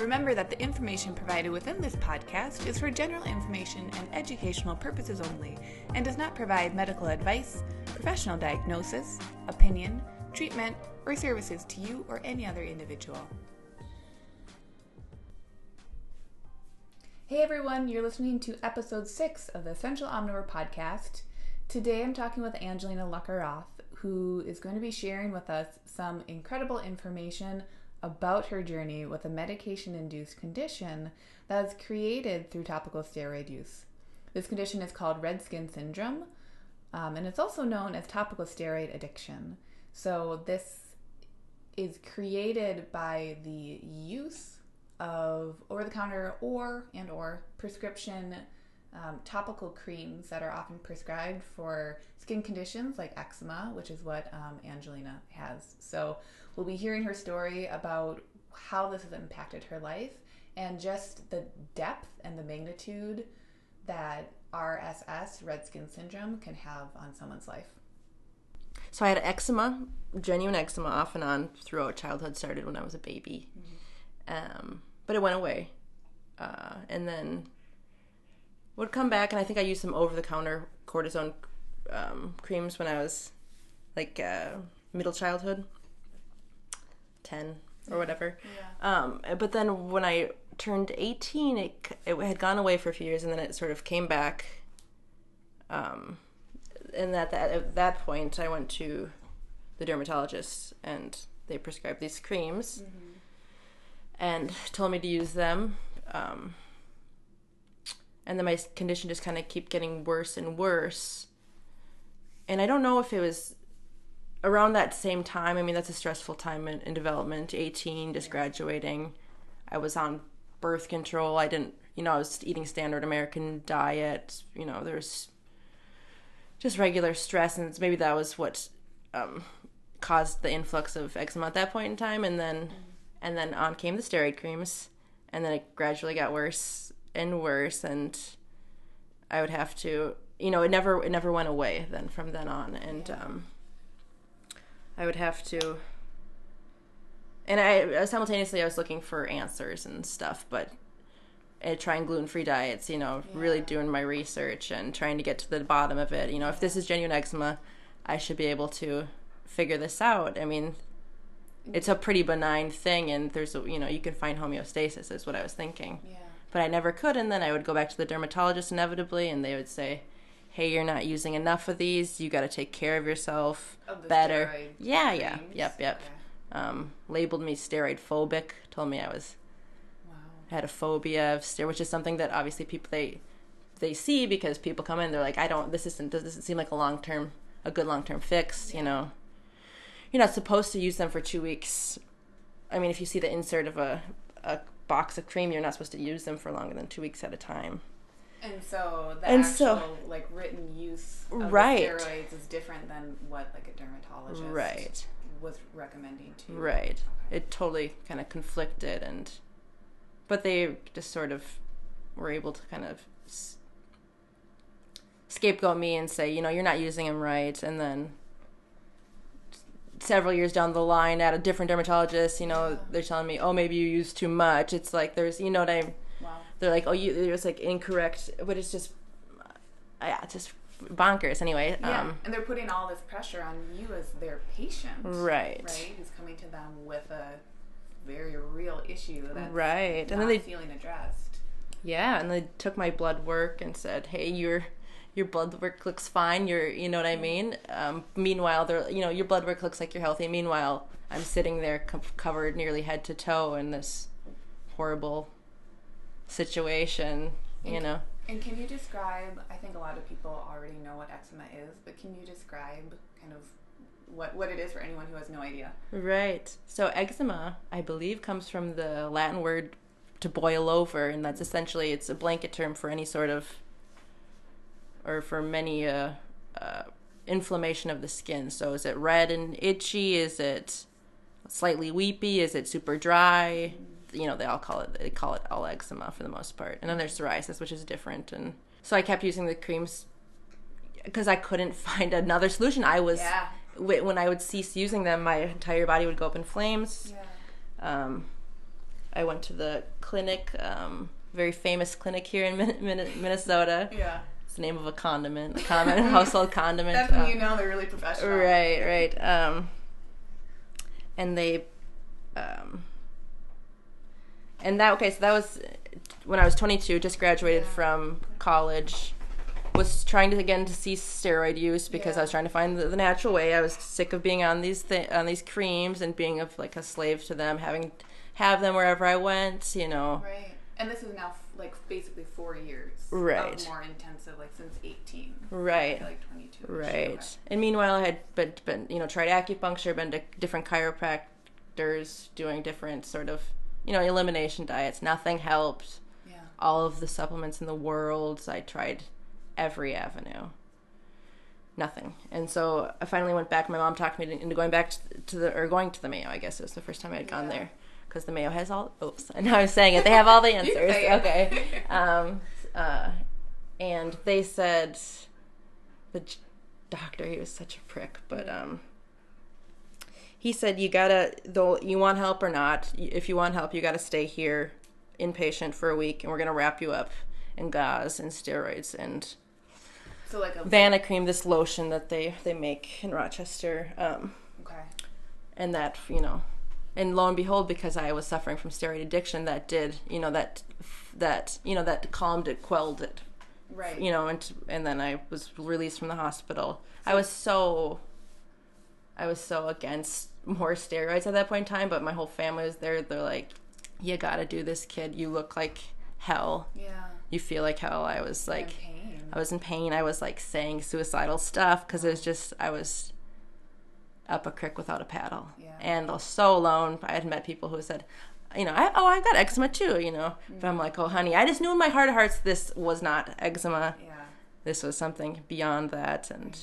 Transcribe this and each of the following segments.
Remember that the information provided within this podcast is for general information and educational purposes only and does not provide medical advice, professional diagnosis, opinion, treatment, or services to you or any other individual. Hey everyone, you're listening to episode 6 of the Essential Omnivore podcast. Today I'm talking with Angelina Luckeroth, who is going to be sharing with us some incredible information about her journey with a medication induced condition that is created through topical steroid use. This condition is called red skin syndrome, um, and it's also known as topical steroid addiction. So, this is created by the use of over-the-counter or and or prescription um, topical creams that are often prescribed for skin conditions like eczema, which is what um, Angelina has. So we'll be hearing her story about how this has impacted her life and just the depth and the magnitude that RSS, red skin syndrome, can have on someone's life. So I had eczema, genuine eczema, off and on throughout childhood. Started when I was a baby, mm-hmm. um, but it went away, uh, and then would come back. And I think I used some over-the-counter cortisone um, creams when I was like uh, middle childhood. 10 or whatever. Yeah. Um, but then when I turned 18, it, it had gone away for a few years and then it sort of came back. Um, and at that, at that point, I went to the dermatologist and they prescribed these creams mm-hmm. and told me to use them. Um, and then my condition just kind of kept getting worse and worse. And I don't know if it was around that same time, I mean, that's a stressful time in, in development, 18, just graduating. I was on birth control. I didn't, you know, I was eating standard American diet. You know, there's just regular stress, and maybe that was what um, caused the influx of eczema at that point in time. And then, mm-hmm. and then on came the steroid creams, and then it gradually got worse and worse, and I would have to, you know, it never, it never went away. Then from then on, and um, I would have to. And I uh, simultaneously I was looking for answers and stuff, but uh, trying gluten free diets, you know, yeah. really doing my research and trying to get to the bottom of it. You know, if this is genuine eczema, I should be able to figure this out. I mean, it's a pretty benign thing, and there's a, you know you can find homeostasis is what I was thinking. Yeah. But I never could, and then I would go back to the dermatologist inevitably, and they would say, hey, you're not using enough of these. You got to take care of yourself of better. Yeah, creams. yeah, yep, yep. Okay. Um, labeled me steroid phobic. Told me I was wow. had a phobia of steroid, which is something that obviously people they they see because people come in. They're like, I don't. This isn't. This doesn't seem like a long term, a good long term fix. Yeah. You know, you're not supposed to use them for two weeks. I mean, if you see the insert of a a box of cream, you're not supposed to use them for longer than two weeks at a time. And so the and actual so, like written use of right. steroids is different than what like a dermatologist right. was recommending to. Right. Okay. It totally kind of conflicted and but they just sort of were able to kind of scapegoat me and say, you know, you're not using them right and then several years down the line at a different dermatologist, you know, yeah. they're telling me, "Oh, maybe you use too much." It's like there's, you know what I they're like, oh, you, it's like incorrect, but it's just, yeah, it's just bonkers anyway. Yeah, um, and they're putting all this pressure on you as their patient, right? Right, who's coming to them with a very real issue that's right, and then they feeling addressed. Yeah, and they took my blood work and said, hey, your your blood work looks fine. You're, you know what I mean. Um, meanwhile, they're, you know, your blood work looks like you're healthy. Meanwhile, I'm sitting there co- covered nearly head to toe in this horrible situation, and, you know. And can you describe? I think a lot of people already know what eczema is, but can you describe kind of what what it is for anyone who has no idea? Right. So eczema, I believe, comes from the Latin word to boil over, and that's essentially it's a blanket term for any sort of, or for many uh, uh, inflammation of the skin. So is it red and itchy? Is it slightly weepy? Is it super dry? You know, they all call it they call it all eczema for the most part. And then there's psoriasis, which is different. And so I kept using the creams because I couldn't find another solution. I was Yeah. when I would cease using them, my entire body would go up in flames. Yeah. Um, I went to the clinic, um, very famous clinic here in Min- Min- Minnesota. Yeah. It's the name of a condiment, a common household condiment. That's when Um, you know they're really professional. Right, right. Um, and they, um, and that okay. So that was when I was 22, just graduated from college. Was trying to again to cease steroid use because I was trying to find the, the natural way. I was sick of being on these th- on these creams and being of like a slave to them, having have them wherever I went. You know, Right. And this is now f- like basically four years. Right. More intensive, like since 18. right. Like 22. Right. And meanwhile, I had been, been, you know, tried acupuncture, been to different chiropractors, doing different sort of, you know, elimination diets. Nothing helped. Yeah. All of the supplements in the world, I tried every avenue. Nothing. And so I finally went back. My mom talked me into going back to the, or going to the Mayo, I guess it was the first time I had gone Yeah. there. Because the Mayo has all, oops, and I was saying it, they have all the answers. Okay. Um, uh, and they said, the doctor, he was such a prick, but um, he said you gotta though you want help or not. If you want help, you gotta stay here, inpatient for a week, and we're gonna wrap you up in gauze and steroids and So like a Vanicream, this lotion that they they make in Rochester. Um, Okay. and that you know and lo and behold because i was suffering from steroid addiction that did you know that that you know that calmed it quelled it Right. you know and and then i was released from the hospital i was so i was so against more steroids at that point in time but my whole family was there they're like you gotta do this kid you look like hell Yeah. you feel like hell i was Like. I was in pain. I was like saying suicidal stuff because it was just I was up a creek without a paddle, Yeah. and I was so alone. I had met people who said, you know, I, oh, I've got eczema too, you know. But I'm like, oh, honey, I just knew in my heart of hearts this was not eczema. Yeah. This was something beyond that, and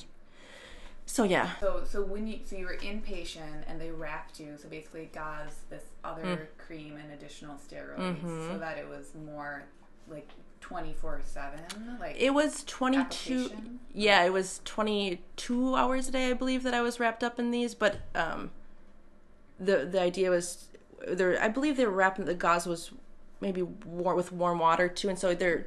so yeah, So so when you so you were inpatient and they wrapped you, so basically gauze this other Mm. cream and additional steroids Mm-hmm. so that it was more like twenty four seven. Like it was 22. Yeah, it was 22 hours a day, I believe, that I was wrapped up in these. But um, the the idea was there. I believe they were wrapping the gauze was maybe war, with warm water too, and so they're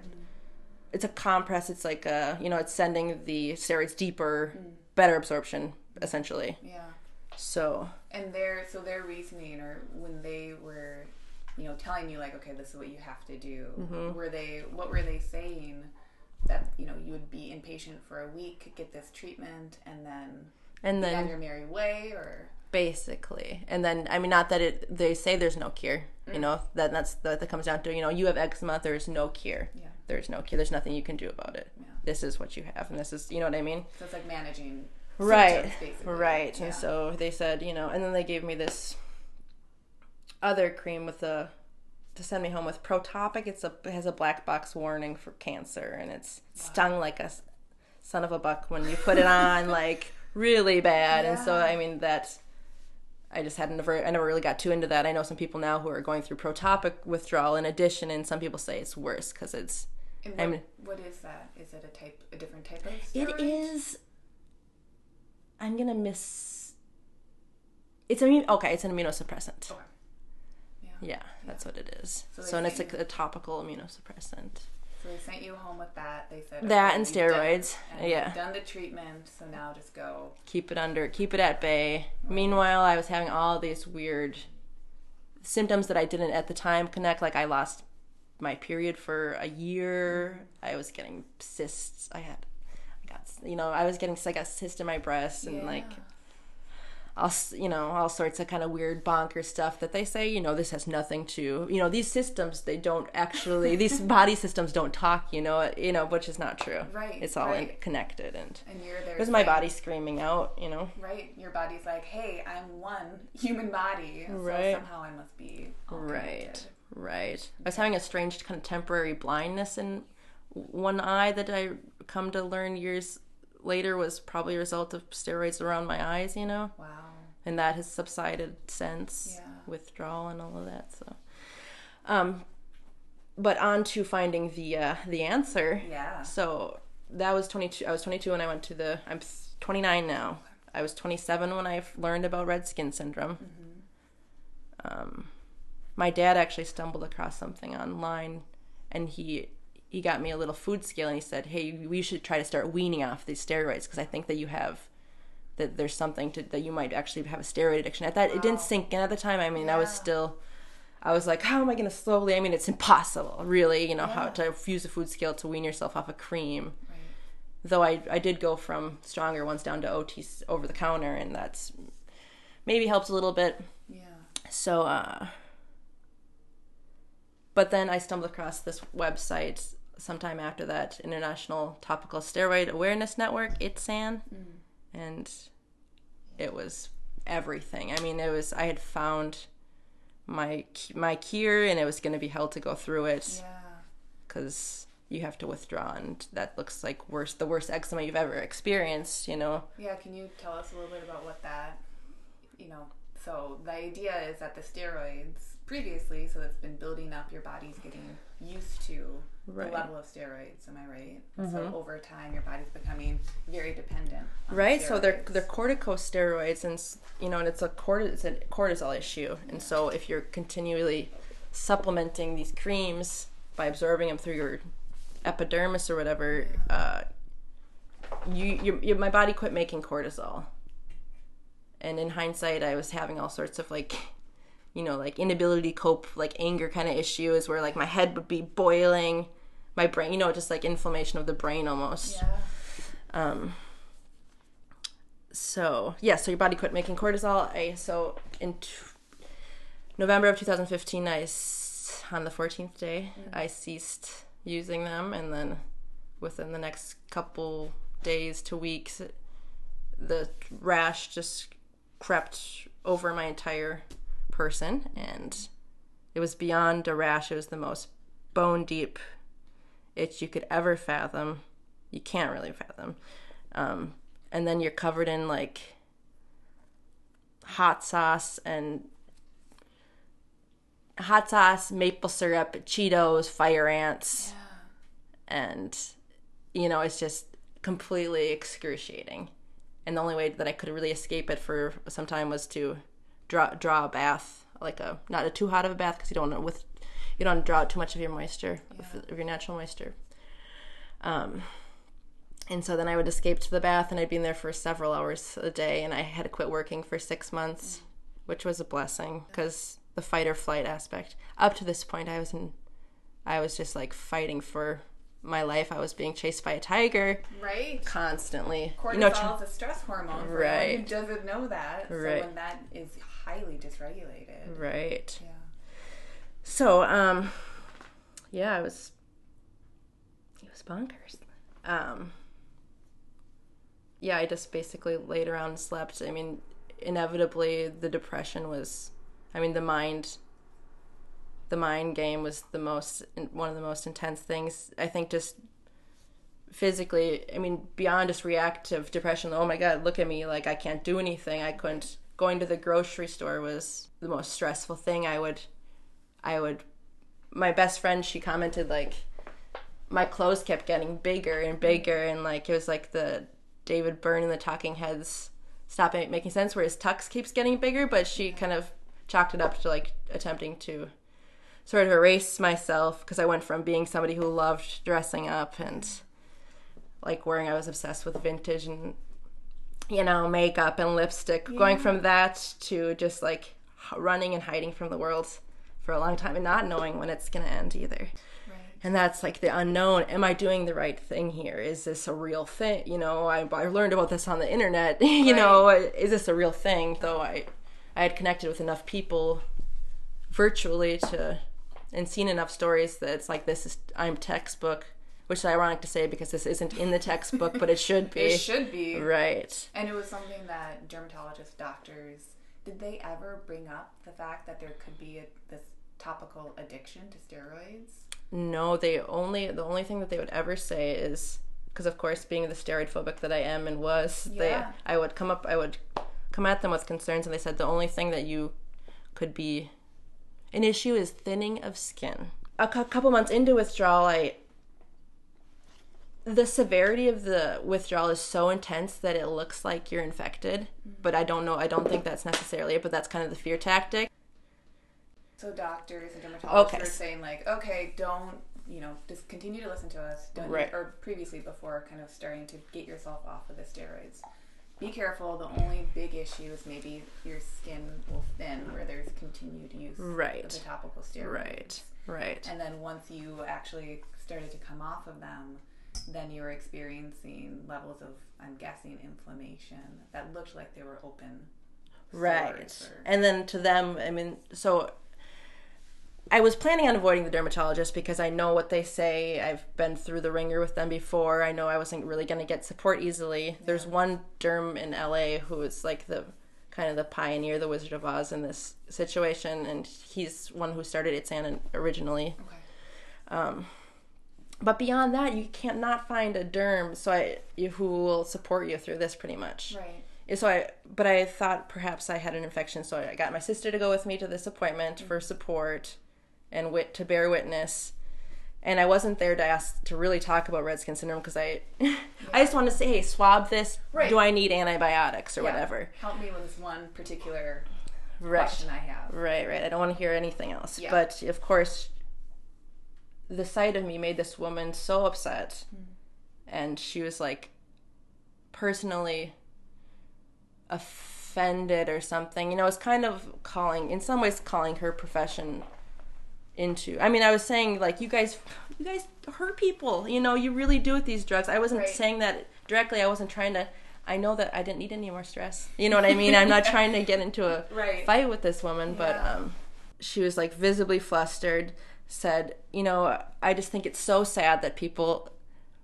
it's a compress. It's like a you know it's sending the steroids deeper, better absorption essentially. yeah. So And their so their reasoning or when they were, you know, telling you like, okay, this is what you have to do. Mm-hmm. Were they what were they saying? That you know you would be inpatient for a week, get this treatment, and then and then your merry way, or basically and then i mean not that it they say there's no cure you know that that's that, that comes down to you know you have eczema there's no cure Yeah. there's no cure there's nothing you can do about it Yeah. This is what you have and this is you know what i mean? So it's like managing right right Yeah. and so they said you know and then they gave me this other cream with a to send me home with protopic. It's a it has a black box warning for cancer and it's stung like a son of a buck when you put it on like really bad and so i mean that I just hadn't never I never really got too into that. I know some people now who are going through protopic withdrawal in addition, and some people say it's worse because it's And what, I'm- what is that? Is it a type, a different type of? it steroid? is. I'm gonna miss. It's an okay. It's an immunosuppressant. Okay. Yeah. Yeah, that's what it is. So So, and it's like a topical immunosuppressant. So they sent you home with that. They said That okay, and you've done- steroids. and Yeah. done the treatment, so now just go. keep it under keep it at bay meanwhile i was having all these weird symptoms that i didn't at the time connect like i lost my period for a year mm-hmm. i was getting cysts i had i got you know i was getting i got cyst in my breast and like all you know all sorts of kind of weird bonker stuff that they say you know this has nothing to you know these systems they don't actually these body systems don't talk you know you know which is not true Right, it's all connected and And you're there. it was my body screaming out you know Right. Your body's like, hey, I'm one human body. So Right. somehow I must be. all Right, connected. Right. I was having a strange kind of temporary blindness in one eye that I come to learn years later was probably a result of steroids around my eyes, you know, Wow. and that has subsided since Yeah. withdrawal and all of that. So, um, but on to finding the uh, the answer. Yeah. So that was 22. I was 22 when I went to the. I'm 29 now. I was 27 when I learned about red skin syndrome. Um, my dad actually stumbled across something online, and he he got me a little food scale, and he said, "Hey, we should try to start weaning off these steroids because I think that you have." That there's something to that you might actually have a steroid addiction. At that, it didn't sink in at the time. I mean, I was still, I was like, how am I going to slowly? I mean, it's impossible, really. You know how to use a food scale to wean yourself off of cream Right. though I, I did go from stronger ones down to OT over the counter, and that's maybe helps a little bit. Yeah. So, uh, but then I stumbled across this website sometime after that, International Topical Steroid Awareness Network, ITSAN, mm. and it was everything. I mean, it was I had found my my cure, and it was going to be hell to go through it Yeah. because you have to withdraw, and that looks like worse the worst eczema you've ever experienced. You know, Yeah, can you tell us a little bit about what that, you know, so the idea is that the steroids previously, so it's been building up, your body's getting used to Right. the level of steroids, am I right? So over time, your body's becoming very dependent. on right? So they're they're corticosteroids, and you know, and it's a cort it's a cortisol issue, and so if you're continually supplementing these creams by absorbing them through your epidermis or whatever, uh, you, you, you my body quit making cortisol. And in hindsight, I was having all sorts of like, you know, like inability to cope, like anger kind of issues where like my head would be boiling, my brain, you know, just like inflammation of the brain almost. Yeah. Um, so yeah, so your body quit making cortisol. I so in t- November of 2015, I s- on the 14th day, I ceased using them, and then within the next couple days to weeks, the rash just crept over my entire person, and it was beyond a rash. It was the most bone deep itch you could ever fathom. You can't really fathom. Um, and then you're covered in like hot sauce and hot sauce, maple syrup, Cheetos, fire ants, and you know it's just completely excruciating. And the only way that I could really escape it for some time was to draw draw a bath, like a not a too hot of a bath because you don't want to with you don't draw out too much of your moisture of, of your natural moisture. Um, and so then I would escape to the bath, and I'd be in there for several hours a day, and I had to quit working for six months, which was a blessing because the fight or flight aspect. Up to this point, I was in, I was just like fighting for my life. I was being chased by a tiger Right. constantly. Cortisol You know, is a stress hormone. For Right. Who doesn't know that. Right. So when that is highly dysregulated. right. Yeah. So, um, yeah, I was, it was bonkers. Um, yeah, I just basically laid around and slept. I mean, inevitably, the depression was, I mean, the mind, the mind game was the most, one of the most intense things. I think just physically, I mean, beyond just reactive depression, oh my God, look at me, like I can't do anything. I couldn't, going to the grocery store was the most stressful thing. I would, I would, my best friend, she commented like, my clothes kept getting bigger and bigger, and like it was like the David Byrne and the Talking Heads stop making sense, where his tux keeps getting bigger, but she kind of chalked it up to like attempting to sort of erase myself because I went from being somebody who loved dressing up and like wearing, I was obsessed with vintage and you know makeup and lipstick, going from that to just like running and hiding from the world for a long time and not knowing when it's gonna end either. Right. And that's like the unknown. Am I doing the right thing here? Is this a real thing? You know, I, I learned about this on the internet. you know, is this a real thing? Though I, I had connected with enough people virtually to, and seen enough stories that it's like this is I'm textbook, which is ironic to say because this isn't in the textbook, but it should be. It should be. Right. And it was something that dermatologists, doctors, did they ever bring up the fact that there could be a, this topical addiction to steroids? No, they only the only thing that they would ever say is because of course being the steroid phobic that I am and was, they Yeah. I would come up I would come at them with concerns and they said the only thing that you could be an issue is thinning of skin. A cou- couple months into withdrawal, I the severity of the withdrawal is so intense that it looks like you're infected, mm-hmm. but I don't know. I don't think that's necessarily it, but that's kind of the fear tactic. So doctors and dermatologists Okay. are saying like, okay, don't you know, just continue to listen to us. Don't Right. or previously before kind of starting to get yourself off of the steroids. Be careful. The only big issue is maybe your skin will thin where there's continued use Right. of the topical steroids. Right. Right. And then once you actually started to come off of them, then you were experiencing levels of, I'm guessing, inflammation that looked like they were open. Right. or- And then to them, I mean, so I was planning on avoiding the dermatologist because I know what they say. I've been through the ringer with them before. I know I wasn't really going to get support easily. There's one derm in LA who is like the kind of the pioneer, the Wizard of Oz in this situation, and he's one who started It's originally. Okay. Um, But beyond that, you can't not find a derm so I who will support you through this pretty much. Right. so I, but I thought perhaps I had an infection, so I got my sister to go with me to this appointment for mm-hmm. support and wit to bear witness. And I wasn't there to ask to really talk about red skin syndrome because I, I just wanted to say, hey, swab this. Right. Do I need antibiotics or Yeah. whatever? Help me with this one particular Right. question I have. Right, right. I don't want to hear anything else. Yeah. But of course, the sight of me made this woman so upset. And she was like personally offended or something. You know, it's kind of calling, in some ways, calling her profession into. I mean, I was saying, like, you guys, you guys hurt people. You know, you really do with these drugs. I wasn't Right. saying that directly. I wasn't trying to. I know that I didn't need any more stress. You know what I mean? I'm not trying to get into a Right. fight with this woman, but Yeah. um, she was like visibly flustered. Said, you know, I just think it's so sad that people,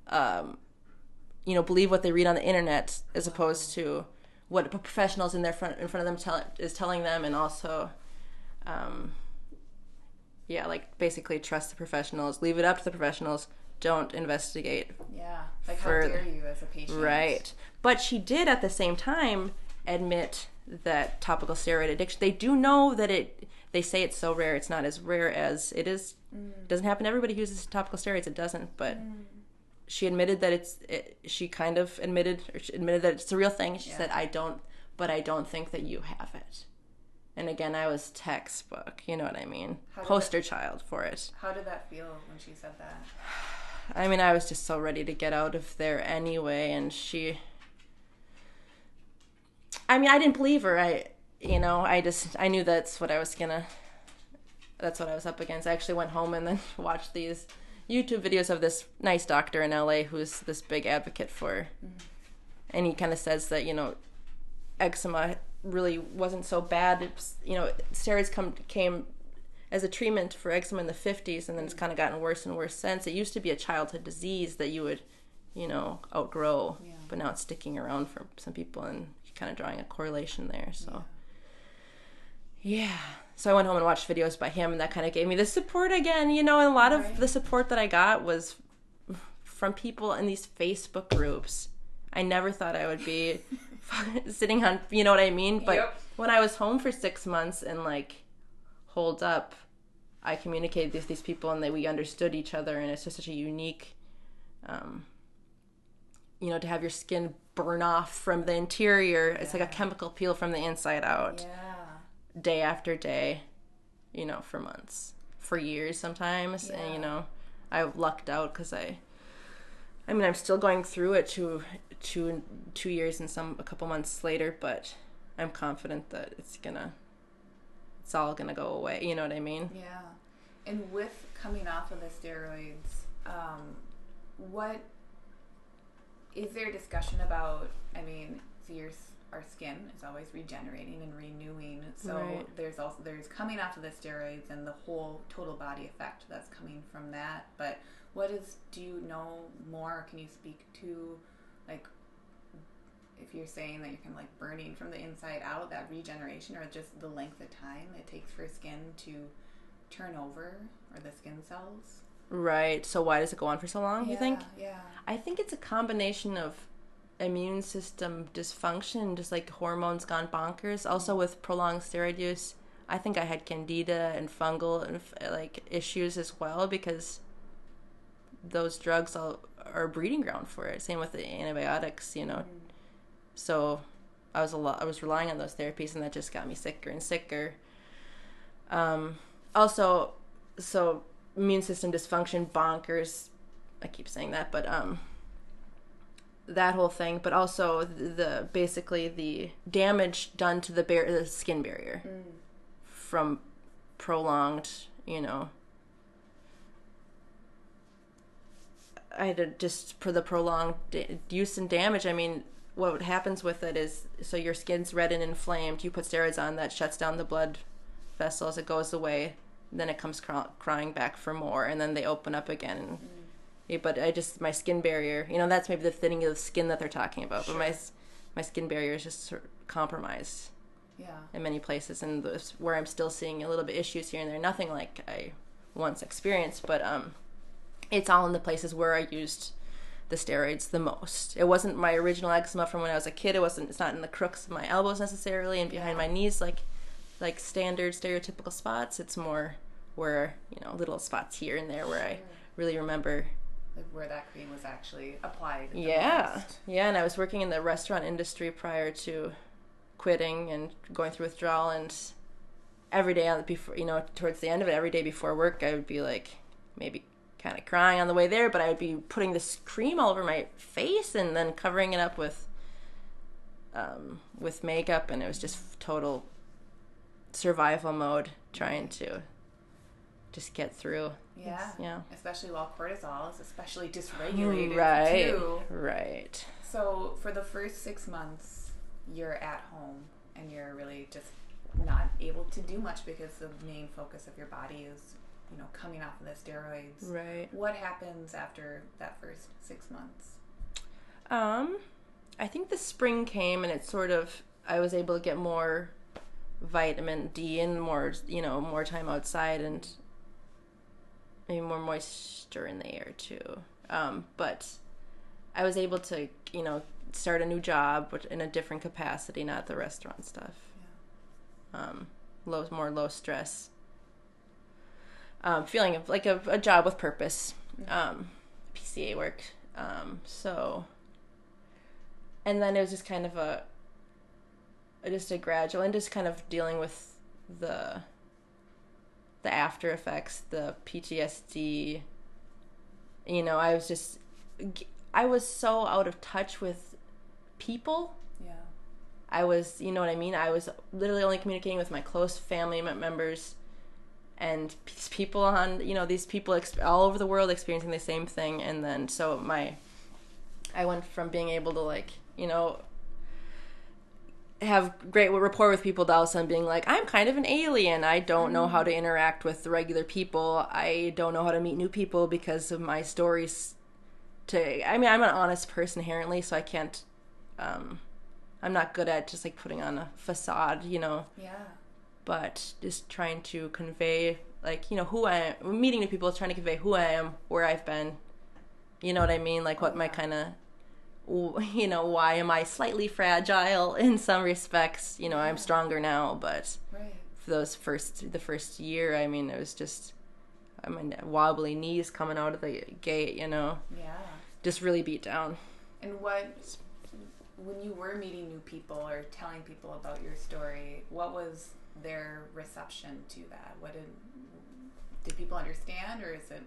um, you know, believe what they read on the internet as opposed to what professionals in their front in front of them tell is telling them, and also, um, yeah, like basically trust the professionals, leave it up to the professionals. Don't investigate Yeah. Like, how dare you as a patient? Right. But she did at the same time admit that topical steroid addiction, they do know that it, they say it's so rare, it's not as rare as it is. It doesn't happen to everybody who uses topical steroids, it doesn't. But mm. she admitted that it's, it, she kind of admitted, or she admitted that it's a real thing. She Yeah. said, I don't, but I don't think that you have it. And again, I was textbook, you know what I mean? Poster child for it. How did that feel when she said that? I mean, I was just so ready to get out of there anyway, and she. I mean, I didn't believe her. I, you know, I just I knew that's what I was gonna. That's what I was up against. I actually went home and then watched these YouTube videos of this nice doctor in LA who's this big advocate for, mm-hmm. and he kind of says that you know, eczema really wasn't so bad. It's, you know, steroids come came as a treatment for eczema in the 50s and then it's kind of gotten worse and worse since it used to be a childhood disease that you would you know outgrow Yeah. but now it's sticking around for some people and kind of drawing a correlation there so yeah. So i went home and watched videos by him and that kind of gave me the support again you know and a lot of Right. the support that i got was from people in these facebook groups i never thought i would be sitting on you know what i mean but Yep. when i was home for six months and like holed up, I communicated with these people and that we understood each other, and it's just such a unique, um, you know, to have your skin burn off from the interior. It's like a chemical peel from the inside out, Yeah. Day after day, you know, for months, for years sometimes, and you know, I lucked out because I. I mean, I'm still going through it two, two, two years and some a couple months later, but I'm confident that it's gonna it's all gonna go away. You know what I mean? Yeah. And with coming off of the steroids, um, what is there discussion about? I mean, so your s- our skin is always regenerating and renewing. So Right. there's also there's coming off of the steroids and the whole total body effect that's coming from that. But what is? Do you know more? Can you speak to, like? If you're saying that you're kind of like burning from the inside out, that regeneration, or just the length of time it takes for skin to turn over or the skin cells. Right. So why does it go on for so long? You think? Yeah. I think it's a combination of immune system dysfunction, just like hormones gone bonkers. Also with prolonged steroid use, I think I had candida and fungal and like issues as well because those drugs all, are breeding ground for it. Same with the antibiotics, you know. Mm. So I was a lot. I was relying on those therapies, and that just got me sicker and sicker. Um, also, so immune system dysfunction, bonkers. I keep saying that, but um, that whole thing, but also the, the basically the damage done to the, bar- the skin barrier mm. from prolonged, you know. I had to just for the prolonged use and damage. I mean, what happens with it is so your skin's red and inflamed. You put steroids on that shuts down the blood vessels. It goes away. Then it comes cr- crying back for more, and then they open up again. Mm but I just my skin barrier, you know, that's maybe the thinning of the skin that they're talking about. Sure. But my my skin barrier is just sort of compromised. Yeah. In many places, and this, where I'm still seeing a little bit issues here and there. Nothing like I once experienced, but um, it's all in the places where I used the steroids the most. It wasn't my original eczema from when I was a kid. It wasn't. It's not in the crooks of my elbows necessarily and behind yeah. my knees like like standard stereotypical spots. It's more where you know little spots here and there where I really remember like where that cream was actually applied. Yeah, most. yeah, and I was working in the restaurant industry prior to quitting and going through withdrawal, and every day on the before you know towards the end of it, every day before work, I would be like maybe kind of crying on the way there, but I would be putting this cream all over my face and then covering it up with um, with makeup, and it was just total survival mode, trying to just get through. Yeah. yeah. Especially while cortisol is especially dysregulated right, too. Right. So for the first six months, you're at home and you're really just not able to do much because the main focus of your body is, you know, coming off of the steroids. Right. What happens after that first six months? Um, I think the spring came and it sort of I was able to get more vitamin D and more, you know, more time outside and maybe more moisture in the air too. Um, but I was able to, you know, start a new job, but in a different capacity, not the restaurant stuff. Yeah. Um, low, more low stress. Um, feeling of like a, a job with purpose. Um, PCA work. Um, so, and then it was just kind of a, just a gradual and just kind of dealing with the the after effects, the PTSD. You know, I was just I was so out of touch with people. Yeah. I was, you know what I mean? I was literally only communicating with my close family members and people on, you know, these people all over the world experiencing the same thing and then so my I went from being able to like, you know, have great rapport with people to all of a sudden being like, I'm kind of an alien. I don't know how to mm. interact with regular people. I don't know how to meet new people because of my stories. To I mean, I'm an honest person inherently, so I can't. Um, I'm not good at just like putting on a facade, you know. Yeah. But just trying to convey, like you know, who I am. Meeting new people, trying to convey who I am, where I've been. You know what I mean? Like what my kind of you know, why am I slightly fragile in some respects? You know, I'm stronger now, but right. for those first, the first year, I mean, it was just, I mean, wobbly knees coming out of the gate, you know? Yeah. Just really beat down. And what, when you were meeting new people or telling people about your story, what was their reception to that? What did, did people understand or is it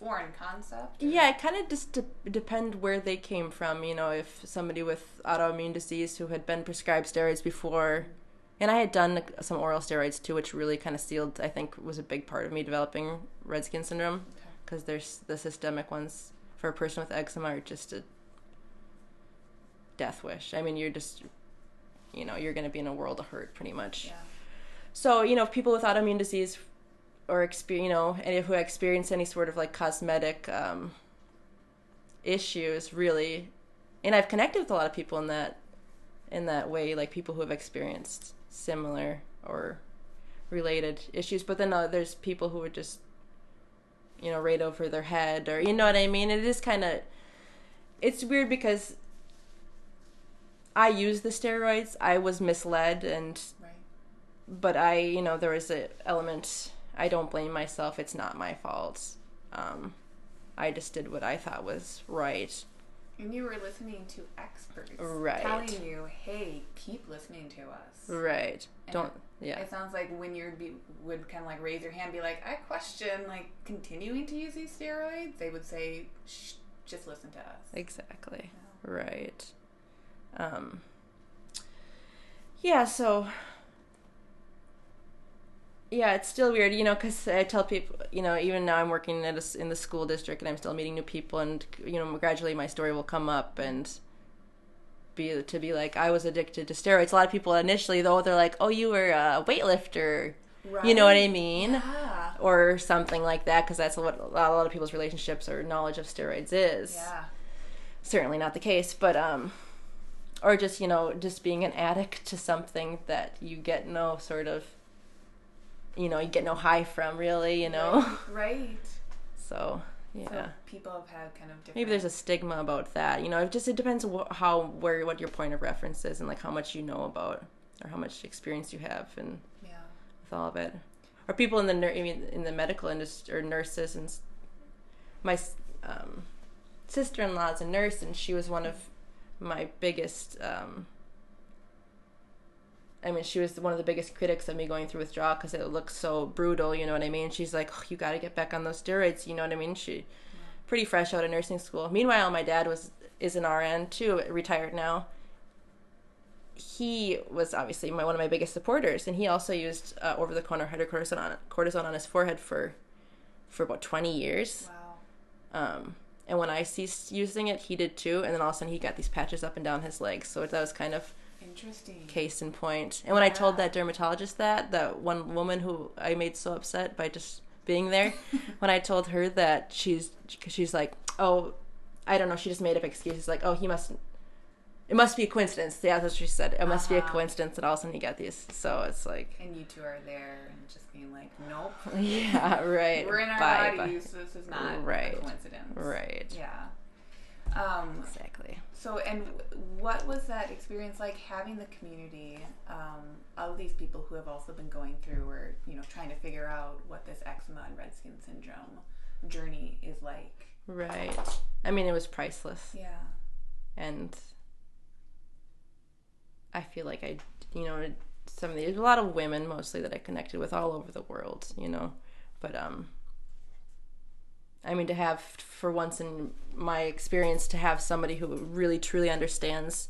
foreign concept? Or? Yeah, it kind of just de- depend where they came from. You know, if somebody with autoimmune disease who had been prescribed steroids before, and I had done some oral steroids too, which really kind of sealed. I think was a big part of me developing red skin syndrome because okay. there's the systemic ones for a person with eczema are just a death wish. I mean, you're just, you know, you're going to be in a world of hurt pretty much. Yeah. So, you know, people with autoimmune disease or experience, you know, any who experience any sort of like cosmetic um, issues, really. And I've connected with a lot of people in that in that way, like people who have experienced similar or related issues. But then uh, there's people who would just, you know, right over their head, or you know what I mean. It is kind of it's weird because I used the steroids. I was misled and Right. but I, you know, there was an element I don't blame myself. It's not my fault. Um I just did what I thought was right. And you were listening to experts Right. telling you, "Hey, keep listening to us." Right. And Don't yeah. It sounds like when you be, would kind of like raise your hand, be like, "I question like continuing to use these steroids." They would say, Shh, "Just listen to us." Exactly. Right. Um Yeah, so yeah, it's still weird, you know, because I tell people, you know, even now I'm working at a in the school district and I'm still meeting new people, and you know, gradually my story will come up and be to be like, I was addicted to steroids. A lot of people initially, though, they're like, oh, you were a weightlifter, you know what I mean, Yeah. or something like that, because that's what a lot, a lot of people's relationships or knowledge of steroids is Yeah. certainly not the case but um or just you know just being an addict to something that you get no sort of you know you get no high from really you know Right. so yeah So people have had kind of different. maybe there's a stigma about that you know it just it depends wh- how where what your point of reference is and like how much you know about or how much experience you have and Yeah. with all of it or people in the nur- I mean in the medical industry or nurses and my um, sister-in-law is a nurse and she was one of my biggest um, I mean, she was one of the biggest critics of me going through withdrawal because it looks so brutal. You know what I mean? She's like, oh, "You got to get back on those steroids." You know what I mean? She pretty fresh out of nursing school. Meanwhile, my dad was is an RN too, retired now. He was obviously my one of my biggest supporters, and he also used uh, over the counter hydrocortisone on, cortisone on his forehead for for about twenty years. Wow. Um, and when I ceased using it, he did too. And then all of a sudden, he got these patches up and down his legs. So that was kind of Interesting. case in point. And when I told that dermatologist that, that one woman who I made so upset by just being there, when I told her that she's, she's like, oh, I don't know, she just made up excuses like, oh, he must, it must be a coincidence. Yeah, that's what she said. It must be a Uh-huh. coincidence that all of a sudden he got these. So it's like, And you two are there and just being like, nope. yeah, right. We're in our Bye, bodies. So this is not Right. a coincidence. Right. Yeah. Um, Exactly. so, and what was that experience like having the community um, of these people who have also been going through or, you know, trying to figure out what this eczema and red skin syndrome journey is like? Right. I mean, it was priceless. Yeah. and I feel like I, you know, some of these a lot of women mostly that I connected with all over the world, you know, but um, I mean to have for once in my experience to have somebody who really truly understands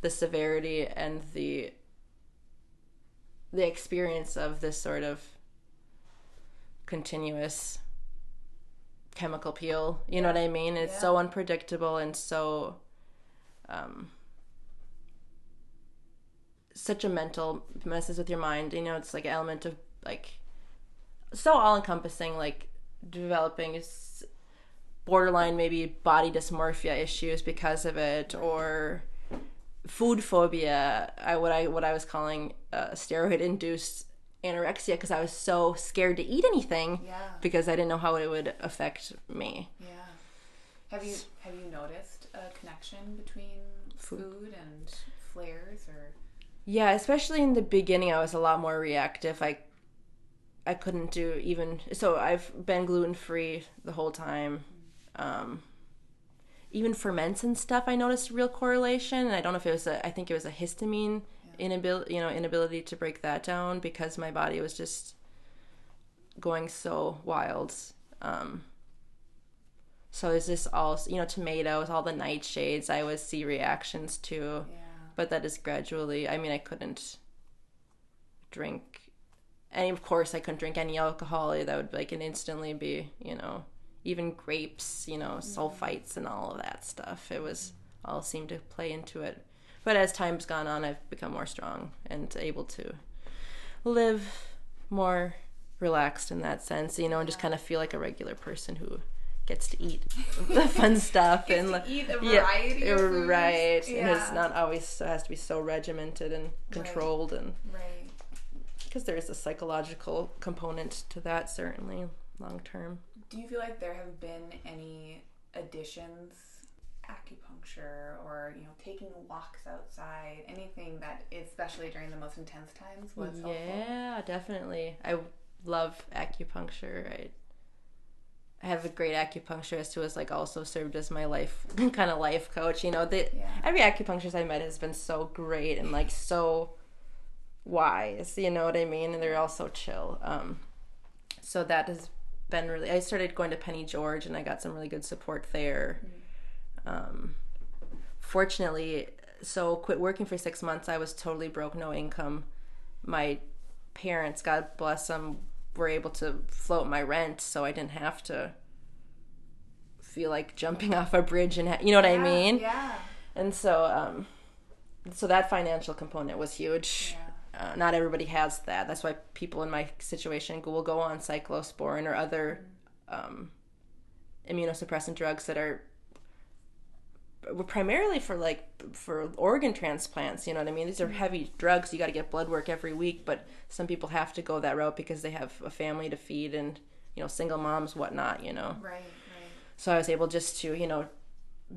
the severity and the the experience of this sort of continuous chemical peel you know what i mean it's Yeah. so unpredictable and so um such a mental messes with your mind you know it's like an element of like so all encompassing like developing borderline maybe body dysmorphia issues because of it or food phobia I what I what I was calling uh, steroid induced anorexia because I was so scared to eat anything Yeah. because I didn't know how it would affect me. Yeah. Have you have you noticed a connection between food, and flares or Yeah, especially in the beginning, I was a lot more reactive. I I couldn't do even so. I've been gluten free the whole time. Um, even ferments and stuff, I noticed a real correlation. And I don't know if it was a. I think it was a histamine inability, you know, inability to break that down because my body was just going so wild. Um, so is this all you know tomatoes, all the nightshades? I would see reactions to yeah. but that is gradually i mean i couldn't drink and of course i couldn't drink any alcohol that would like and instantly be you know even grapes you know mm. sulfites and all of that stuff. It was all seemed to play into it. But as time's gone on i've become more strong and able to live more relaxed in that sense you know and just kind of feel like a regular person who gets to eat the fun stuff and eat a variety of foods. right and it's not always it has to be so regimented and controlled and Right. Because there is a psychological component to that certainly long term Do you feel like there have been any additions acupuncture or you know taking walks outside, anything that especially during the most intense times was helpful. Yeah, definitely. I love acupuncture. I I have a great acupuncturist who has like also served as my life kind of life coach. You know, the Yeah. every acupuncturist I met has been so great and like so wise. You know what I mean? And they're all so chill. Um, so that has been really. I started going to Penny George and I got some really good support there. Um, fortunately, so quit working for six months. I was totally broke, no income. My parents, God bless them, were able to float my rent, so I didn't have to feel like jumping off a bridge and ha- you know what I mean. Yeah. And so, um, so that financial component was huge. Yeah. Uh, not everybody has that. That's why people in my situation will go on cyclosporin or other um, immunosuppressant drugs that are primarily for like for organ transplants. You know what I mean? These are heavy drugs. You got to get blood work every week, but some people have to go that route because they have a family to feed and you know single moms, whatnot. You know. Right. Right. So I was able just to, you know,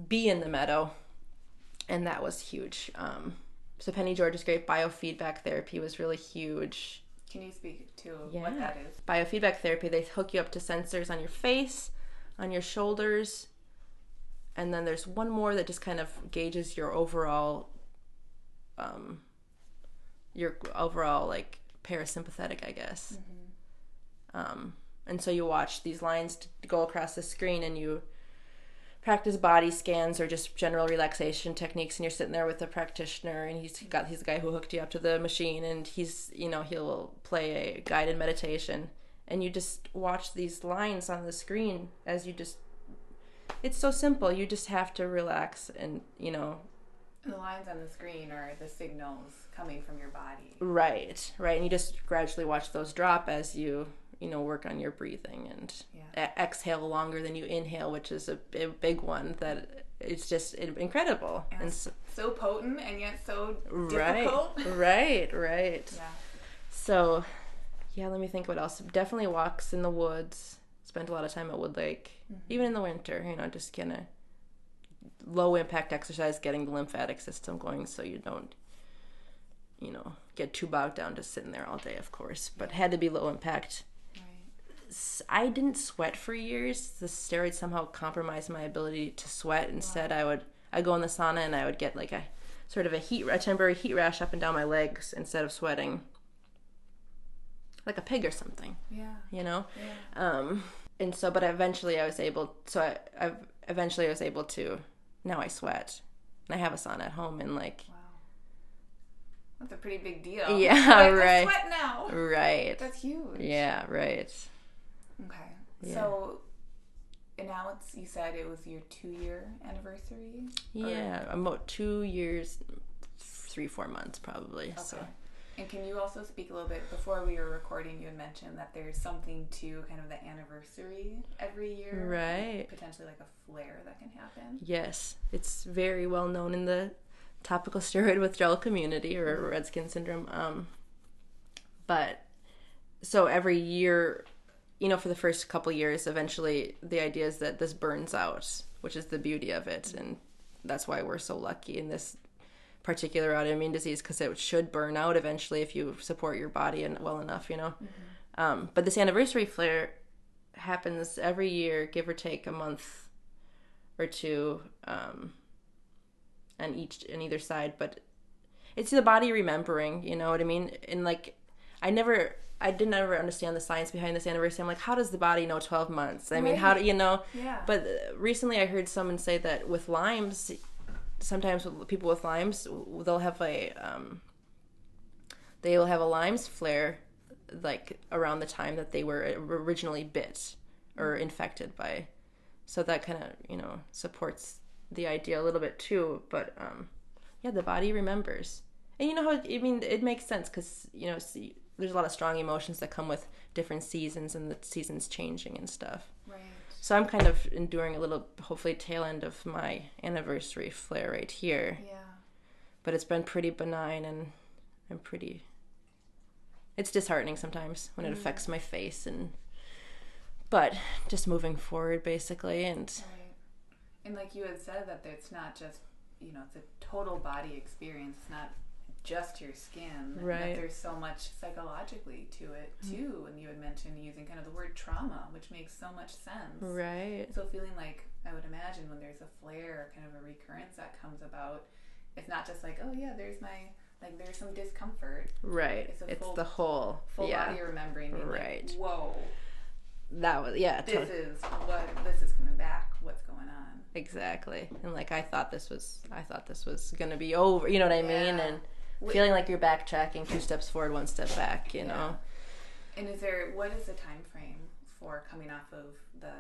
be in the meadow, and that was huge. Um, so Penny George's great biofeedback therapy was really huge. Can you speak to Yeah. what that is? Biofeedback therapy, they hook you up to sensors on your face, on your shoulders, and then there's one more that just kind of gauges your overall, um, your overall like parasympathetic, I guess. Um, and so you watch these lines go across the screen, and you practice body scans or just general relaxation techniques and you're sitting there with a practitioner and he's got he's the guy who hooked you up to the machine and he's you know he'll play a guided meditation. And you just watch these lines on the screen as you just it's so simple. You just have to relax and you know. The lines on the screen are the signals coming from your body. right right. And you just gradually watch those drop as you you know work on your breathing and Yeah. exhale longer than you inhale which is a, a big one that it's just incredible and so, So potent and yet so Right, difficult. right, right. Yeah. So, yeah, let me think what else. Definitely walks in the woods. Spent a lot of time at Wood Lake, Mm-hmm. even in the winter. You know, just kind of low impact exercise, getting the lymphatic system going, so you don't, you know, get too bogged down to sitting there all day. Of course, but had to be low impact. I didn't sweat for years. The steroids somehow compromised my ability to sweat. Instead, I would I go in the sauna and I would get like a sort of a heat a temporary heat rash up and down my legs instead of sweating like a pig or something, Yeah. you know. Yeah. Um, and so, but eventually, I was able. So I, I eventually I was able to. Now I sweat, and I have a sauna at home, and like Wow. That's a pretty big deal. Yeah, Like, I right. sweat now. right, That's huge. yeah, right. Okay. Yeah. So, and now it's you said it was your two year anniversary. Yeah, about two years, three four months probably. So. Okay. And can you also speak a little bit before we were recording? You had mentioned that there's something to kind of the anniversary every year, Right. Potentially like a flare that can happen. Yes, it's very well known in the topical steroid withdrawal community or red skin syndrome. Um, but so every year, you know, for the first couple years, eventually the idea is that this burns out, which is the beauty of it, and that's why we're so lucky in this particular autoimmune disease because it should burn out eventually if you support your body and well enough, you know. Um, but this anniversary flare happens every year, give or take a month or two um, on each on either side. But it's the body remembering, you know what I mean? And like, I never. I didn't ever understand the science behind this anniversary. I'm like, how does the body know 12 months? I mean, how do you know? Yeah. But uh, recently I heard someone say that with Lyme's, sometimes people with Lyme's, they'll have a, um, they will have a Lyme's flare like around the time that they were originally bit or infected by. So that kind of, you know, supports the idea a little bit too. But um, yeah, the body remembers. And you know how, I mean, it makes sense because, you know, see, there's a lot of strong emotions that come with different seasons and the seasons changing and stuff. right. So I'm kind of enduring a little, hopefully, tail end of my anniversary flare right here. Yeah. But it's been pretty benign and I'm pretty. It's disheartening sometimes when it mm. affects my face and. But just moving forward, basically, and Right. And like you had said, that it's not just you know it's a total body experience. It's not just your skin. Right. There's so much psychologically to it mm. too. And you had mentioned using kind of the word trauma, which makes so much sense. Right. So feeling like I would imagine when there's a flare, kind of a recurrence that comes about, it's not just like oh yeah, there's my like there's some discomfort. Right. It's It's, full- the whole. Full yeah. body remembering, Right. like, whoa, That was yeah. this totally. is what this is coming back. What's going on? Exactly. And like I thought this was I thought this was gonna be over. You know what I mean? And Wait. feeling like you're backtracking two steps forward, one step back, you Yeah. know. And is there what is the time frame for coming off of the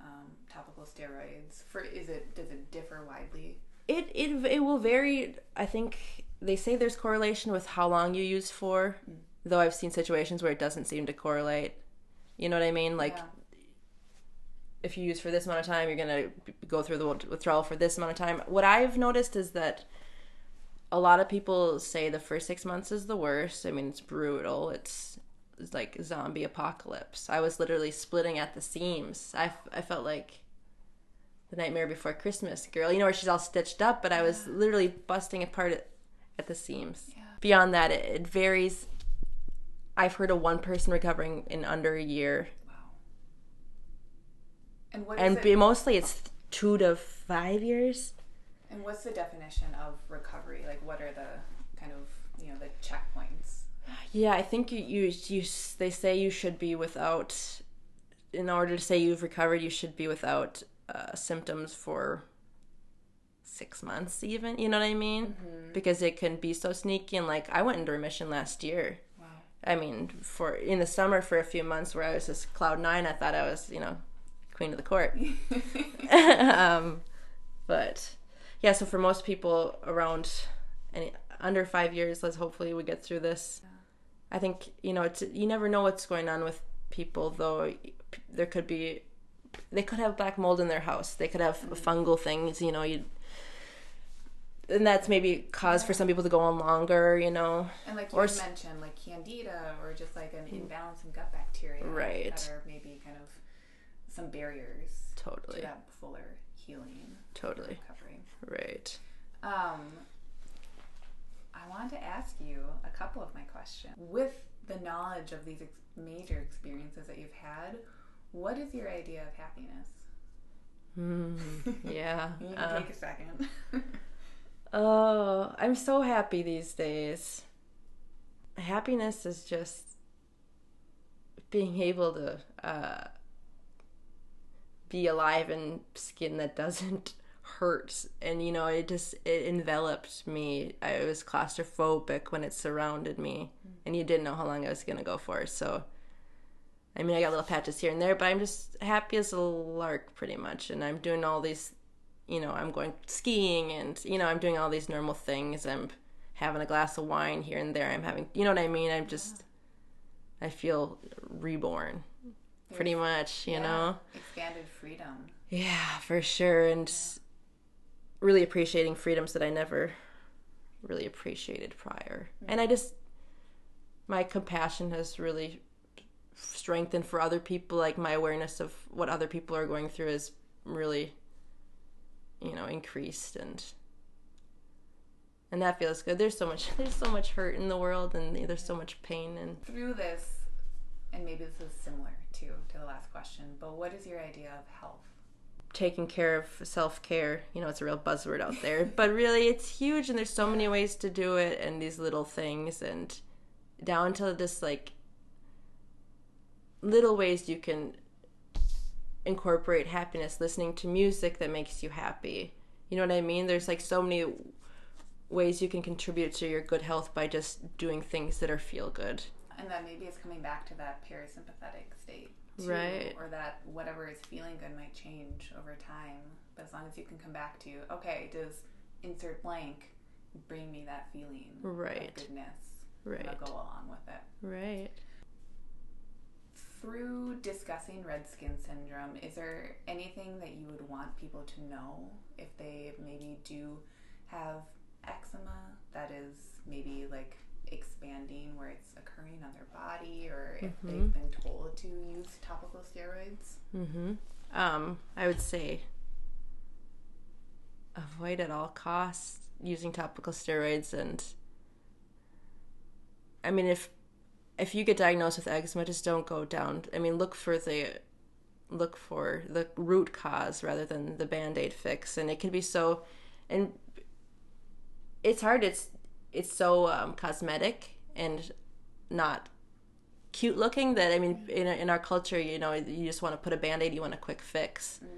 um, topical steroids? For is it does it differ widely? It it it will vary. I think they say there's correlation with how long you use for, though I've seen situations where it doesn't seem to correlate. You know what I mean? Like yeah. if you use for this amount of time, you're gonna go through the withdrawal for this amount of time. What I've noticed is that a lot of people say the first six months is the worst. I mean, it's brutal. It's, it's like zombie apocalypse. I was literally splitting at the seams. I, I felt like the nightmare before Christmas girl, you know, where she's all stitched up, but I was literally busting apart at, at the seams. Yeah. Beyond that, it, it varies. I've heard of one person recovering in under a year wow. And what is and it? be, mostly it's two to five years. And what's the definition of recovery? Like, what are the kind of you know the checkpoints? Yeah, I think you, you you they say you should be without, in order to say you've recovered, you should be without uh, symptoms for six months, even. You know what I mean? Because it can be so sneaky. And like, I went into remission last year. Wow. I mean, for in the summer for a few months where I was just cloud nine, I thought I was, you know, queen of the court. um, but yeah, so for most people around any under five years, let's hopefully we get through this. I think you know it's you never know what's going on with people though. There could be they could have black mold in their house. They could have mm-hmm. fungal things. You know you. And that's maybe cause for some people to go on longer, you know. And like you Or mentioned, like candida or just like an imbalance in gut bacteria, Right. That are maybe kind of some barriers to Totally, that fuller healing, totally. Right. Um, I wanted to ask you a couple of my questions. With the knowledge of these ex- major experiences that you've had, what is your idea of happiness? Mm, yeah. You can uh, take a second. Oh, I'm so happy these days. Happiness is just being able to uh, be alive in skin that doesn't hurt. And, you know, it just, it enveloped me. I was claustrophobic when it surrounded me. Mm. And you didn't know how long I was going to go for. So, I mean, I got little patches here and there, but I'm just happy as a lark pretty much. And I'm doing all these you know, I'm going skiing and, you know, I'm doing all these normal things. I'm having a glass of wine here and there. I'm having, you know what I mean? I'm just, I feel reborn pretty much, you Yeah. know? Expanded freedom. Yeah, for sure. And really appreciating freedoms that I never really appreciated prior. And I just, my compassion has really strengthened for other people. Like my awareness of what other people are going through is really, you know, increased and. And that feels good. There's so much. There's so much hurt in the world, and there's so much pain, and Through this, and maybe this is similar to to the last question, but what is your idea of health? Taking care of self care. You know, it's a real buzzword out there, but really it's huge and there's so many ways to do it and these little things and down to just like little ways you can incorporate happiness, listening to music that makes you happy. You know what I mean? There's like so many ways you can contribute to your good health by just doing things that are feel good. And then maybe it's coming back to that parasympathetic state. Too, Right. Or that whatever is feeling good might change over time. But as long as you can come back to, okay, does insert blank bring me that feeling Right. of goodness? Right. I'll go along with it. Right. Through discussing red skin syndrome, is there anything that you would want people to know if they maybe do have eczema that is maybe like expanding where it's occurring on their body or if they've been told to use topical steroids? Mm-hmm. Um, I would say avoid at all costs using topical steroids and I mean if if you get diagnosed with eczema just don't go down I mean look for the look for the root cause rather than the band-aid fix and it can be so and it's hard it's it's so um, cosmetic and not cute looking that I mean in, in our culture you know you just want to put a band-aid you want a quick fix. Mm.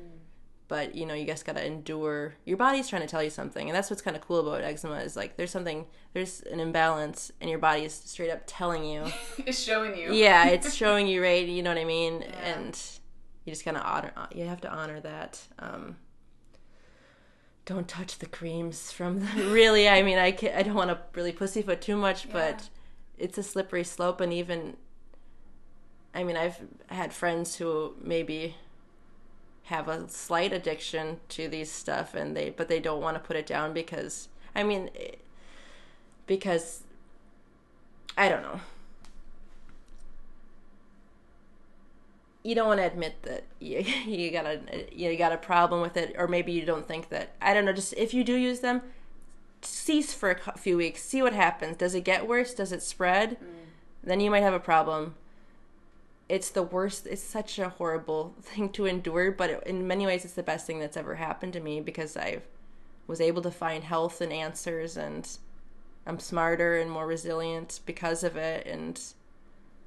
but you know you just got to endure. Your body's trying to tell you something and that's what's kind of cool about eczema is like there's something there's an imbalance and your body is straight up telling you. It's showing you. Yeah it's showing you right? You know what I mean? Yeah. and you just kind of honor you have to honor that um, don't touch the creams from the really i mean i can, i don't want to really pussyfoot too much yeah. but it's a slippery slope and even i mean i've had friends who maybe have a slight addiction to these stuff and they but they don't want to put it down because i mean eh, because i don't know you don't want to admit that you, you got a you got a problem with it or maybe you don't think that i don't know just if you do use them cease for a few weeks see what happens. Does it get worse? Does it spread? Mm. then you might have a problem. It's the worst it's such a horrible thing to endure but in many ways it's the best thing that's ever happened to me because i was able to find health and answers and i'm smarter and more resilient because of it and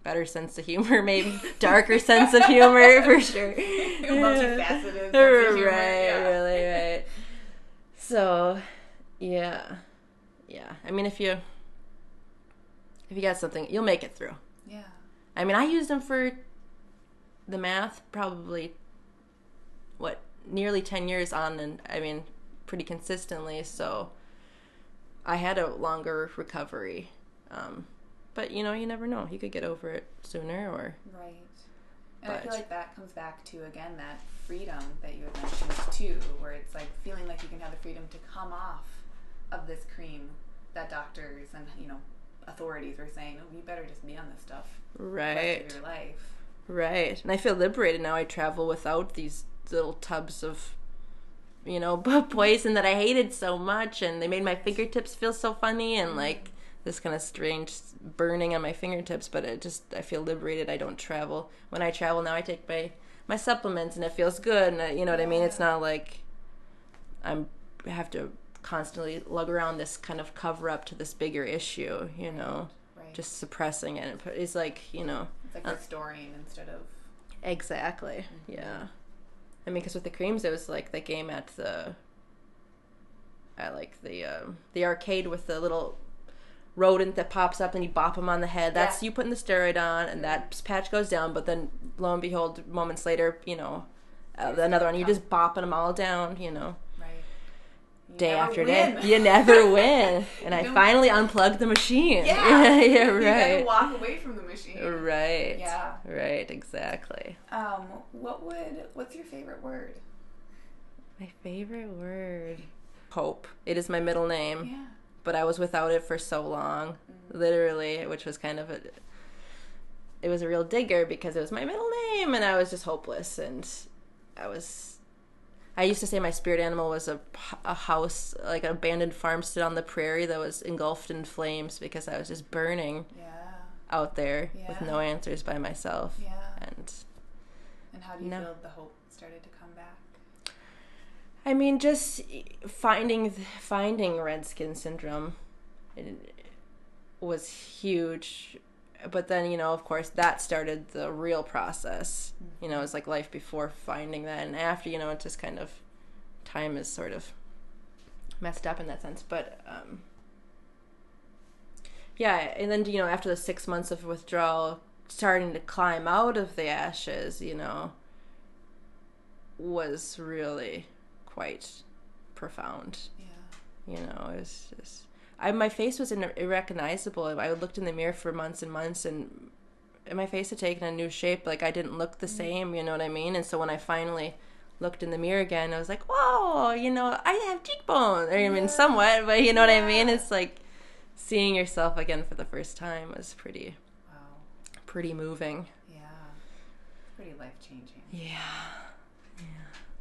better sense of humor, maybe darker sense of humor for sure. Multifaceted. right, yeah. really, right. So, yeah, yeah. I mean, if you if you got something, you'll make it through. Yeah. I mean, I used them for the math probably what nearly 10 years on and I mean pretty consistently so I had a longer recovery um, but you know, you never know. He could get over it sooner or right. And but. I feel like that comes back to again that freedom that you had mentioned too, where it's like feeling like you can have the freedom to come off of this cream that doctors and you know authorities were saying, "Oh, you better just be on this stuff right your life." Right, and I feel liberated now. I travel without these little tubs of you know poison that I hated so much, and they made my fingertips feel so funny and mm-hmm. like this kind of strange burning on my fingertips, but it just I feel liberated. I don't travel. When I travel now, I take my my supplements, and it feels good. And I, you know what I mean. It's not like I'm have to constantly lug around this kind of cover up to this bigger issue. You know, right. just suppressing it. It's like you know, it's like uh, restoring instead of exactly. Mm-hmm. Yeah. I mean, because with the creams, it was like the game at the I like the um, the arcade with the little rodent that pops up and you bop him on the head. That's yeah. you putting the steroid on, and that patch goes down. But then, lo and behold, moments later, you know, uh, another one. You're just bopping them all down. You know. Right. day after win. day, you never win. And I finally unplugged the machine. Yeah, yeah, right. You gotta walk away from the machine. Right. Yeah. Right. Exactly. Um, what would? What's your favorite word? My favorite word. Hope. It is my middle name. Yeah but I was without it for so long, mm-hmm. literally, which was kind of a it was a real digger because it was my middle name and I was just hopeless and I was I used to say my spirit animal was a, a house like an abandoned farmstead on the prairie that was engulfed in flames because I was just burning yeah. out there yeah. with no answers by myself. Yeah. And and how do you no. feel the hope started to come back? I mean, just finding finding red skin syndrome was huge. But then, you know, of course, that started the real process. You know, it's like life before finding that, and after, you know, it just kind of time is sort of messed up in that sense. But um, yeah, and then you know, after the six months of withdrawal, starting to climb out of the ashes, you know, was really quite profound. Yeah. You know, it was just. I, my face was irrecognizable. I looked in the mirror for months and months, and, my face had taken a new shape. Like I didn't look the mm-hmm. same. You know what I mean? And so when I finally looked in the mirror again, I was like, "Whoa!" You know, I have cheekbones. I mean, yeah. somewhat, but you know what I mean? It's like seeing yourself again for the first time was pretty, wow, pretty moving. Yeah, pretty life changing. Yeah. Yeah.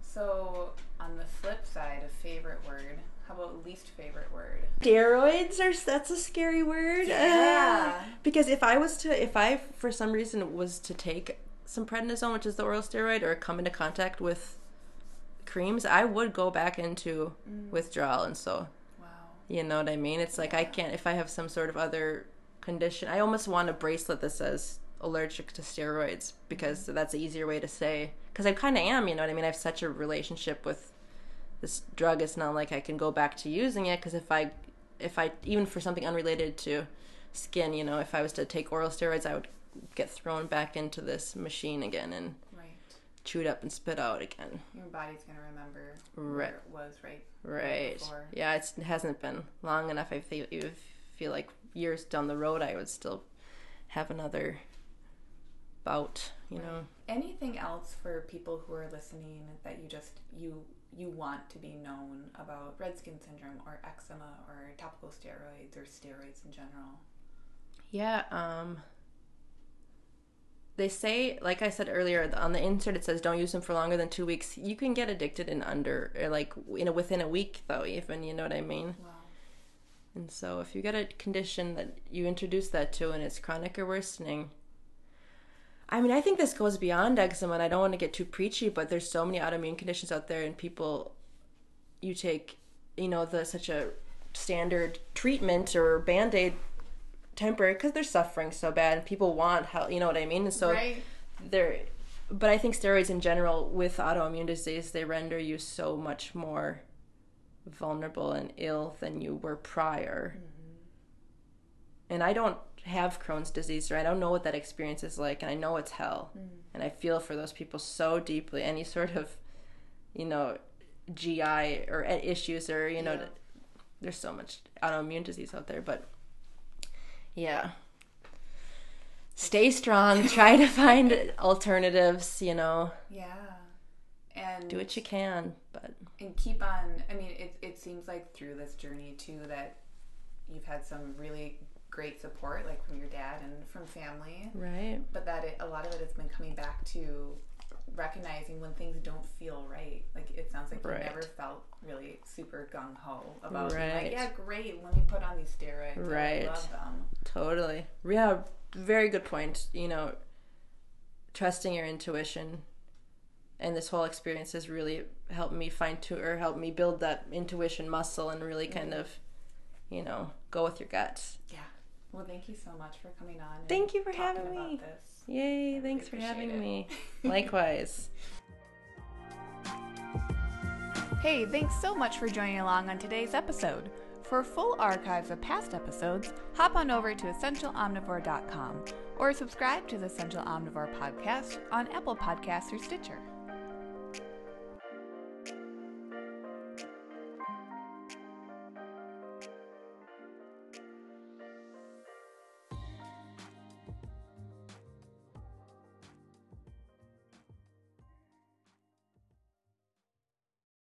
So on the flip side of favorite word, how about least favorite word? Steroids are that's a scary word. Yeah. because if I was to, if I for some reason was to take some prednisone, which is the oral steroid, or come into contact with creams, I would go back into mm. withdrawal. And so, Wow. you know what I mean? It's like I can't if I have some sort of other condition. I almost want a bracelet that says allergic to steroids because that's an easier way to say. Because I kind of am, you know what I mean? I have such a relationship with this drug. It's not like I can go back to using it because if I, if I even for something unrelated to skin, you know, if I was to take oral steroids, I would get thrown back into this machine again and Right. chewed up and spit out again. Your body's gonna remember Right. where it was right. Right. before. Yeah, it's, it hasn't been long enough. I feel, feel like years down the road, I would still have another bout, you know. Anything else for people who are listening that you just you you want to be known about red skin syndrome or eczema or topical steroids or steroids in general? Yeah, um they say like I said earlier on the insert it says don't use them for longer than 2 weeks. You can get addicted in under or like you know within a week though, even, you know what I mean? Wow. And so if you get a condition that you introduce that to and it's chronic or worsening, I mean, I think this goes beyond eczema and I don't want to get too preachy, but there's so many autoimmune conditions out there and people you take, you know, the such a standard treatment or band-aid temporary because they're suffering so bad and people want help, you know what I mean? And so right. they're but I think steroids in general with autoimmune disease they render you so much more vulnerable and ill than you were prior. Mm-hmm. And I don't have Crohn's disease or I don't know what that experience is like and I know it's hell. Mm. And I feel for those people so deeply any sort of you know GI or issues or you know Yeah. there's so much autoimmune disease out there but yeah stay strong try to find alternatives you know Yeah. And do what you can but and keep on i mean it, it seems like through this journey too that you've had some really great support like from your dad and from family. Right. But that it, a lot of it has been coming back to recognizing when things don't feel right. Like it sounds like Right. you never felt really super gung-ho about being Right. like yeah great let me put on these steroids. I Right. love them totally. Yeah very good point. You know trusting your intuition and this whole experience has really helped me find to or helped me build that intuition muscle and really kind mm-hmm. of you know go with your guts. Yeah well thank you so much for coming on Thank you for having me. this yay I thanks for having it. me likewise Hey, thanks so much for joining along on today's episode. For full archives of past episodes, hop on over to essentialomnivore.com or subscribe to the Essential Omnivore podcast on Apple Podcasts or Stitcher.